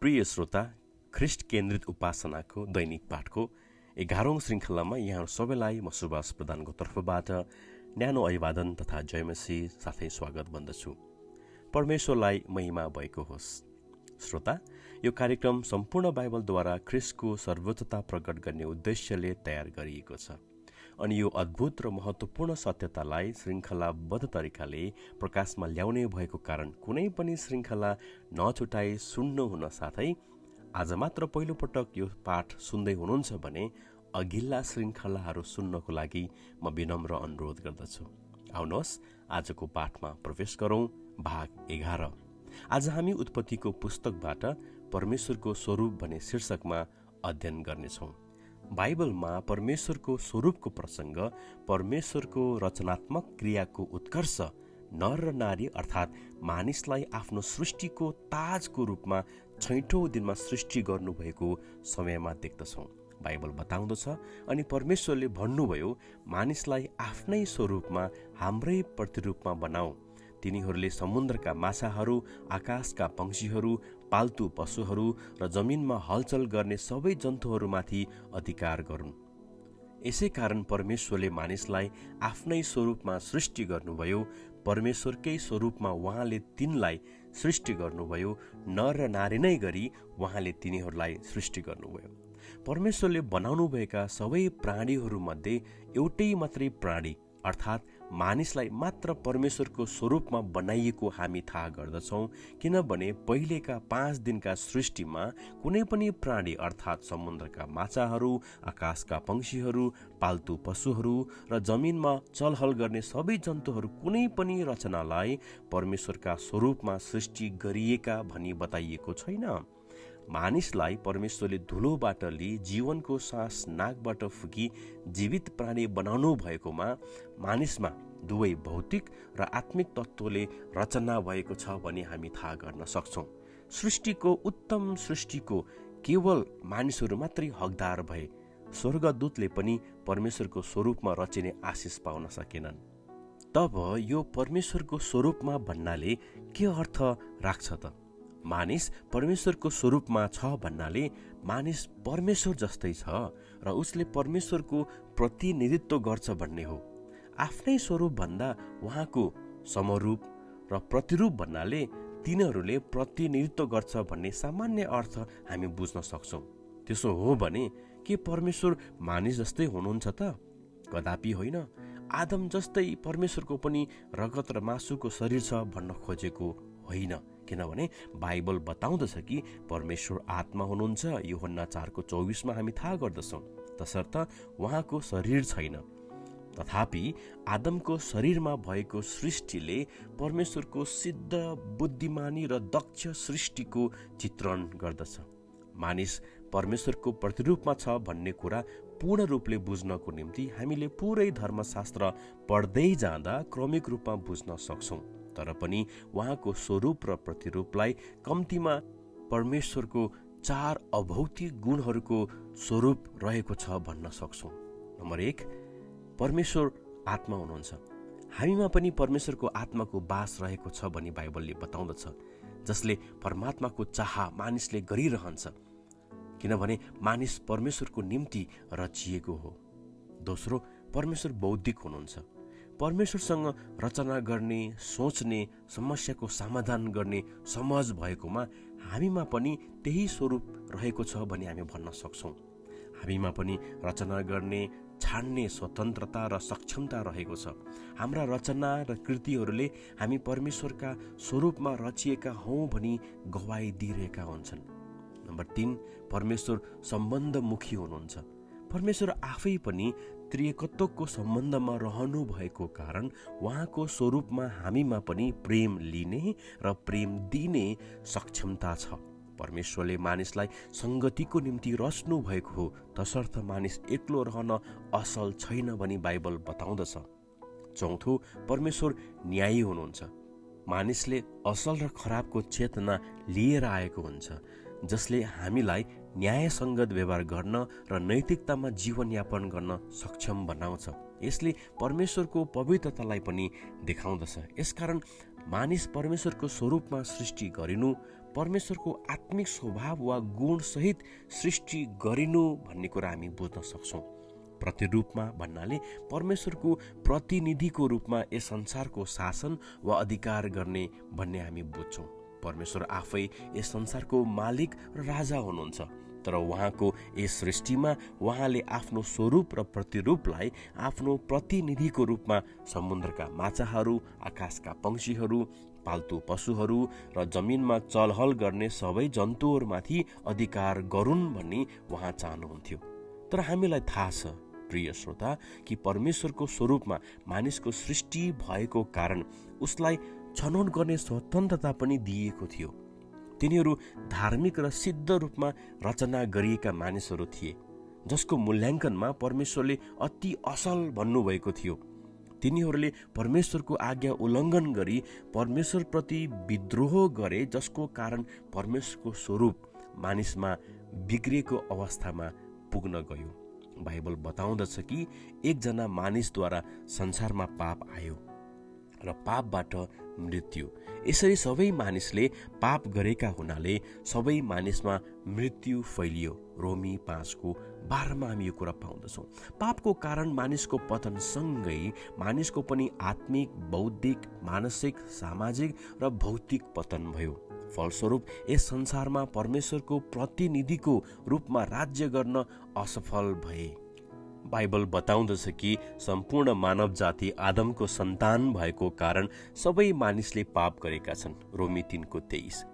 प्रिय श्रोता ख्रिस्ट केन्द्रित उपासनाको दैनिक पाठको एघारौँ श्रृङ्खलामा यहाँ सबैलाई म सुभाष प्रधानको तर्फबाट न्यानो अभिवादन तथा जयमसी साथै स्वागत भन्दछु। परमेश्वरलाई महिमा भएको होस्। श्रोता यो कार्यक्रम सम्पूर्ण बाइबलद्वारा ख्रिस्टको सर्वोच्चता प्रकट गर्ने उद्देश्यले तयार गरिएको छ। अनि यो अद्भुत र महत्त्वपूर्ण सत्यतालाई श्रृङ्खलाबद्ध तरिकाले प्रकाशमा ल्याउने भएको कारण कुनै पनि श्रृङ्खला नछुटाई सुन्नु हुन साथै आज मात्र पहिलोपटक यो पाठ सुन्दै हुनुहुन्छ भने अघिल्ला श्रृङ्खलाहरू सुन्नको लागि म विनम्र अनुरोध गर्दछु। आउनुहोस् आजको पाठमा प्रवेश गरौँ भाग एघार। आज हामी उत्पत्तिको पुस्तकबाट परमेश्वरको स्वरूप भन्ने शीर्षकमा अध्ययन गर्नेछौँ। बाइबलमा परमेश्वरको स्वरूपको प्रसङ्ग परमेश्वरको रचनात्मक क्रियाको उत्कर्ष नर र नारी अर्थात् मानिसलाई आफ्नो सृष्टिको ताजको रूपमा छैठौँ दिनमा सृष्टि गर्नुभएको समयमा देख्दछौँ। बाइबल बताउँदछ अनि परमेश्वरले भन्नुभयो मानिसलाई आफ्नै स्वरूपमा हाम्रै प्रतिरूपमा बनाऊ। तिनीहरूले समुद्रका माछाहरू आकाशका पंक्षीहरू पाल्तु पशुहरू र जमिनमा हलचल गर्ने सबै जन्तुहरूमाथि अधिकार गरून्। यसै कारण परमेश्वरले मानिसलाई आफ्नै स्वरूपमा सृष्टि गर्नुभयो परमेश्वरकै स्वरूपमा उहाँले तिनलाई सृष्टि गर्नुभयो नर र नारी नै गरी उहाँले तिनीहरूलाई सृष्टि गर्नुभयो। परमेश्वरले बनाउनुभएका सबै प्राणीहरूमध्ये एउटै मात्रै प्राणी अर्थात् मानिसलाई मात्र परमेश्वरको स्वरूपमा बनाइएको हामी थाहा गर्दछौँ किनभने पहिलेका पाँच दिनका सृष्टिमा कुनै पनि प्राणी अर्थात् समुद्रका माछाहरू आकाशका पंक्षीहरू पाल्तु पशुहरू र जमिनमा चलहल गर्ने सबै जन्तुहरू कुनै पनि रचनालाई परमेश्वरका स्वरूपमा सृष्टि गरिएका भनी बताइएको छैन। मानिसलाई परमेश्वरले धुलोबाट लिई जीवनको सास नाकबाट फुकी जीवित प्राणी बनाउनु भएकोमा मानिसमा दुवै भौतिक र आत्मिक तत्त्वले रचना भएको छ भनी हामी थाहा गर्न सक्छौँ। सृष्टिको उत्तम सृष्टिको केवल मानिसहरू मात्रै हकदार भए स्वर्गदूतले पनि परमेश्वरको स्वरूपमा रचिने आशिष पाउन सकेनन्। तब यो परमेश्वरको स्वरूपमा भन्नाले के अर्थ राख्छ त? मानिस परमेश्वरको स्वरूपमा छ भन्नाले मानिस परमेश्वर जस्तै छ र उसले परमेश्वरको प्रतिनिधित्व गर्छ भन्ने हो। आफ्नै स्वरूप भन्दा उहाँको समरूप र प्रतिरूप भन्नाले तिनीहरूले प्रतिनिधित्व गर्छ भन्ने सामान्य अर्थ हामी बुझ्न सक्छौँ। त्यसो हो भने के परमेश्वर मानिस जस्तै हुनुहुन्छ त? कदापि होइन। आदम जस्तै परमेश्वरको पनि रगत र मासुको शरीर छ भन्न खोजेको होइन। किनभने बाइबल बताउँदछ कि परमेश्वर आत्मा हुनुहुन्छ यो हन्ना चारको चौबिसमा हामी थाहा गर्दछौँ। तसर्थ उहाँको शरीर छैन। तथापि आदमको शरीरमा भएको सृष्टिले परमेश्वरको सिद्ध बुद्धिमानी र दक्ष सृष्टिको चित्रण गर्दछ। मानिस परमेश्वरको प्रतिरूपमा छ भन्ने कुरा पूर्ण रूपले बुझ्नको निम्ति हामीले पुरै धर्मशास्त्र पढ्दै जाँदा क्रमिक रूपमा बुझ्न सक्छौँ। तर पनि उहाँको स्वरूप र प्रतिरूपलाई कम्तीमा परमेश्वरको चार अभौतिक गुणहरूको स्वरूप रहेको छ भन्न सक्छौँ। नम्बर एक परमेश्वर आत्मा हुनुहुन्छ। हामीमा पनि परमेश्वरको आत्माको बास रहेको छ भनी बाइबलले बताउँदछ जसले परमात्माको चाह मानिसले गरिरहन्छ किनभने मानिस परमेश्वरको निम्ति रचिएको हो। दोस्रो परमेश्वर बौद्धिक हुनुहुन्छ। परमेश्वरसँग रचना गर्ने सोच्ने समस्याको समाधान गर्ने समझ भएकोमा हामीमा पनि त्यही स्वरूप रहेको छ भन्ने हामी भन्न सक्छौँ। हामीमा पनि रचना गर्ने छाड्ने स्वतन्त्रता र सक्षमता रहेको छ। हाम्रा रचना र कृतिहरूले हामी परमेश्वरका स्वरूपमा रचिएका हौँ भनी गवाई दिइरहेका हुन्छन्। नम्बर तिन परमेश्वर सम्बन्धमुखी हुनुहुन्छ। परमेश्वर आफै पनि त्रियकत्वको सम्बन्धमा रहनु भएको कारण उहाँको स्वरूपमा हामीमा पनि प्रेम लिने र प्रेम दिने सक्षमता छ। परमेश्वरले मानिसलाई सङ्गतिको निम्ति रच्नु भएको हो तसर्थ मानिस एक्लो रहन असल छैन भनी बाइबल बताउँदछ। चौथो परमेश्वर न्यायी हुनुहुन्छ। मानिसले असल र खराबको चेतना लिएर आएको हुन्छ जसले हामीलाई न्यायसङ्गत व्यवहार गर्न र नैतिकतामा जीवनयापन गर्न सक्षम बनाउँछ। यसले परमेश्वरको पवित्रतालाई पनि देखाउँदछ। यसकारण मानिस परमेश्वरको स्वरूपमा सृष्टि गरिनु परमेश्वरको आत्मिक स्वभाव वा गुणसहित सृष्टि गरिनु भन्ने कुरा हामी बुझ्न सक्छौँ। प्रतिरूपमा भन्नाले परमेश्वरको प्रतिनिधिको रूपमा यस संसारको शासन वा अधिकार गर्ने भन्ने हामी बुझ्छौँ। परमेश्वर आफै यस संसारको मालिक र राजा हुनुहुन्छ। तर उहाँको यस सृष्टिमा उहाँले आफ्नो स्वरूप र प्रतिरूपलाई आफ्नो प्रतिनिधिको रूपमा समुद्रका माछाहरू आकाशका पंक्षीहरू पाल्तु पशुहरू र जमिनमा चलहल गर्ने सबै जन्तुहरूमाथि अधिकार गरून् भन्ने उहाँ चाहनुहुन्थ्यो। तर हामीलाई थाहा छ प्रिय श्रोता कि परमेश्वरको स्वरूपमा मानिसको सृष्टि भएको कारण उसलाई छनौट गर्ने स्वतन्त्रता पनि दिइएको थियो। तिनीहरू धार्मिक र सिद्ध रूपमा रचना गरिएका मानिसहरू थिए जसको मूल्याङ्कनमा परमेश्वरले अति असल भन्नुभएको थियो। तिनीहरूले परमेश्वरको आज्ञा उल्लङ्घन गरी परमेश्वरप्रति विद्रोह गरे जसको कारण परमेश्वरको स्वरूप मानिसमा बिग्रिएको अवस्थामा पुग्न गयो। बाइबल बताउँदछ कि एकजना मानिसद्वारा संसारमा पाप आयो। र पापबाट मृत्यु। यसरी सबै मानिसले पाप गरेका हुनाले सबै मानिसमा मृत्यु फैलियो। रोमी पाँचको बाह्रमा हामी यो कुरा पाउँदछौँ। पापको कारण मानिसको पतनसँगै मानिसको पनि आत्मिक बौद्धिक मानसिक सामाजिक र भौतिक पतन भयो। फलस्वरूप यस संसारमा परमेश्वरको प्रतिनिधिको रूपमा राज्य गर्न असफल भए। बाइबल बताउँदछ कि सम्पूर्ण मानव जाति आदमको सन्तान भएको कारण सबै मानिसले पाप गरेका छन्। रोमी तिनको तेइस।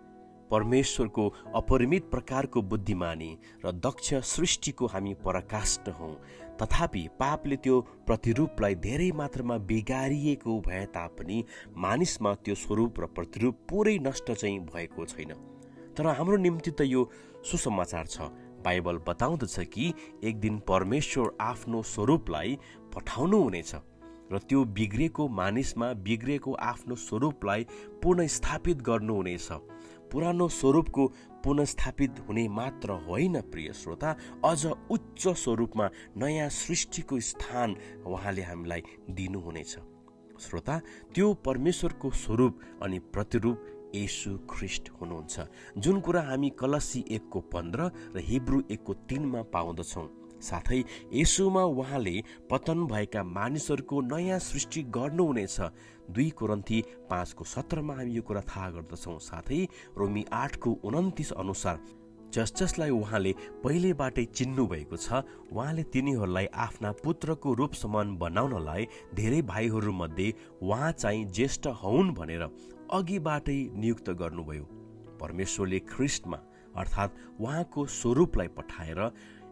परमेश्वरको अपरिमित प्रकारको बुद्धिमानी र दक्ष सृष्टिको हामी पराकाष्ठ हौँ। तथापि पापले त्यो प्रतिरूपलाई धेरै मात्रामा बिगारिएको भए तापनि मानिसमा त्यो स्वरूप र प्रतिरूप पुरै नष्ट चाहिँ भएको छैन। तर हाम्रो निम्ति त यो सुसमाचार छ। बाइबल बताउँदछ कि एक दिन परमेश्वर आफ्नो स्वरूपलाई पठाउनु हुनेछ र त्यो बिग्रेको मानिसमा बिग्रेको आफ्नो स्वरूपलाई पुनस्थापित गर्नुहुनेछ पुरानो स्वरूपको पुनस्थापित हुने मात्र होइन प्रिय श्रोता अझ उच्च स्वरूपमा नयाँ सृष्टिको स्थान उहाँले हामीलाई दिनुहुनेछ श्रोता त्यो परमेश्वरको स्वरूप अनि प्रतिरूप येसु ख्रिस्ट हुनुहुन्छ जुन कुरा हामी कलसी एकको पन्ध्र र हिब्रू एकको तिनमा पाउँदछौँ। साथै यसुमा उहाँले पतन भएका मानिसहरूको नयाँ सृष्टि गर्नुहुनेछ। दुई कोरन्थी पाँचको सत्रमा हामी यो कुरा थाहा गर्दछौँ। साथै रोमी आठको उन्तिस अनुसार जस जसलाई उहाँले पहिलेबाटै चिन्नु भएको छ उहाँले तिनीहरूलाई आफ्ना पुत्रको रूप समान बनाउनलाई धेरै भाइहरूमध्ये उहाँ चाहिँ ज्येष्ठ हौन् भनेर अघिबाटै नियुक्त गर्नुभयो। परमेश्वरले ख्रिस्टमा अर्थात् उहाँको स्वरूपलाई पठाएर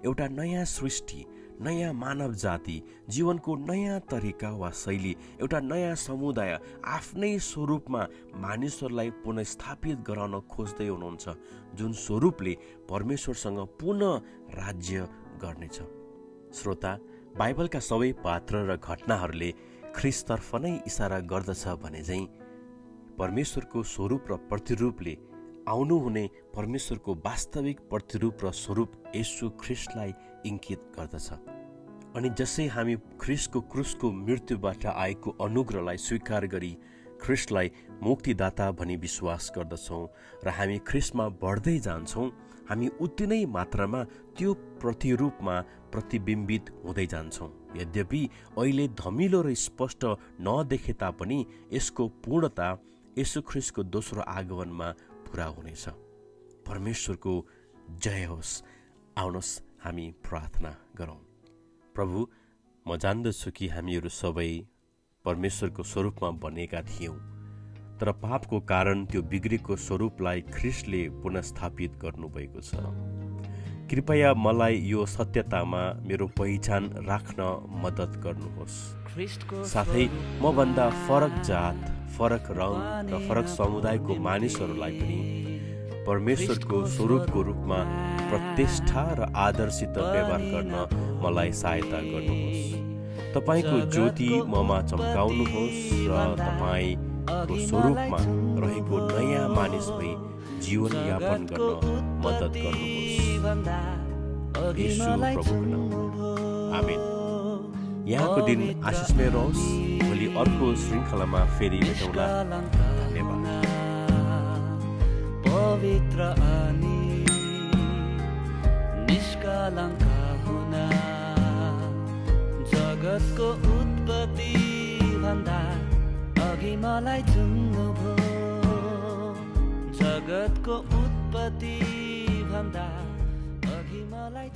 एउटा नयाँ सृष्टि नयाँ मानव जाति जीवनको नयाँ तरिका वा शैली एउटा नयाँ समुदाय आफ्नै स्वरूपमा मानिसहरूलाई पुनस्थापित गराउन खोज्दै हुनुहुन्छ जुन स्वरूपले परमेश्वरसँग पुनः राज्य गर्नेछ। श्रोता बाइबलका सबै पात्र र घटनाहरूले ख्रिसतर्फ नै इसारा गर्दछ भने चाहिँ परमेश्वरको स्वरूप र प्रतिरूपले आउनुहुने परमेश्वरको वास्तविक प्रतिरूप र स्वरूप यसु ख्रिस्टलाई इङ्कित गर्दछ। अनि जसै हामी ख्रिस्टको क्रुसको मृत्युबाट आएको अनुग्रहलाई स्वीकार गरी ख्रिस्टलाई मुक्तिदाता भनी विश्वास गर्दछौँ र हामी ख्रिस्टमा बढ्दै जान्छौँ हामी उति नै मात्रामा त्यो प्रतिरूपमा प्रतिबिम्बित हुँदै जान्छौँ। यद्यपि अहिले धमिलो र स्पष्ट नदेखे तापनि यसको पूर्णता ख्रिस्टको दोस्रो आगमनमा पुरा हुनेछ। परमेश्वरको जय होस्। आउनुहोस् हामी प्रार्थना गरौँ। प्रभु म जान्दछु कि हामीहरू सबै परमेश्वरको स्वरूपमा बनेका थियौँ तर पापको कारण त्यो बिग्रेको स्वरूपलाई ख्रिस्टले पुनस्थापित गर्नुभएको छ। कृपया मलाई यो सत्यतामा मेरो पहिचान राख्न मद्दत गर्नुहोस्। साथै मभन्दा फरक जात फरक रङ र फरक समुदायको मानिसहरूलाई पनि परमेश्वरको स्वरूपको रूपमा प्रतिष्ठा र आदरसित व्यवहार गर्न मलाई सहायता गर्नुहोस्। तपाईँको ज्योति ममा चम्काउनुहोस् र तपाईँको स्वरूपमा रहेको नयाँ मानिस भई जीवनयापन गर्न मद्दत गर्नुहोस्। आमेन। यहाँको दिन आशिषमय रहोस् भोलि अर्को श्रृङ्खलामा फेरि भेटौँला। पवित्र अनि निष्कलङ्क हुना जगतको उत्पत्ति भन्दा अघि मलाई चुन्नु भयो जगतको उत्पत्ति भन्दा अघि मलाई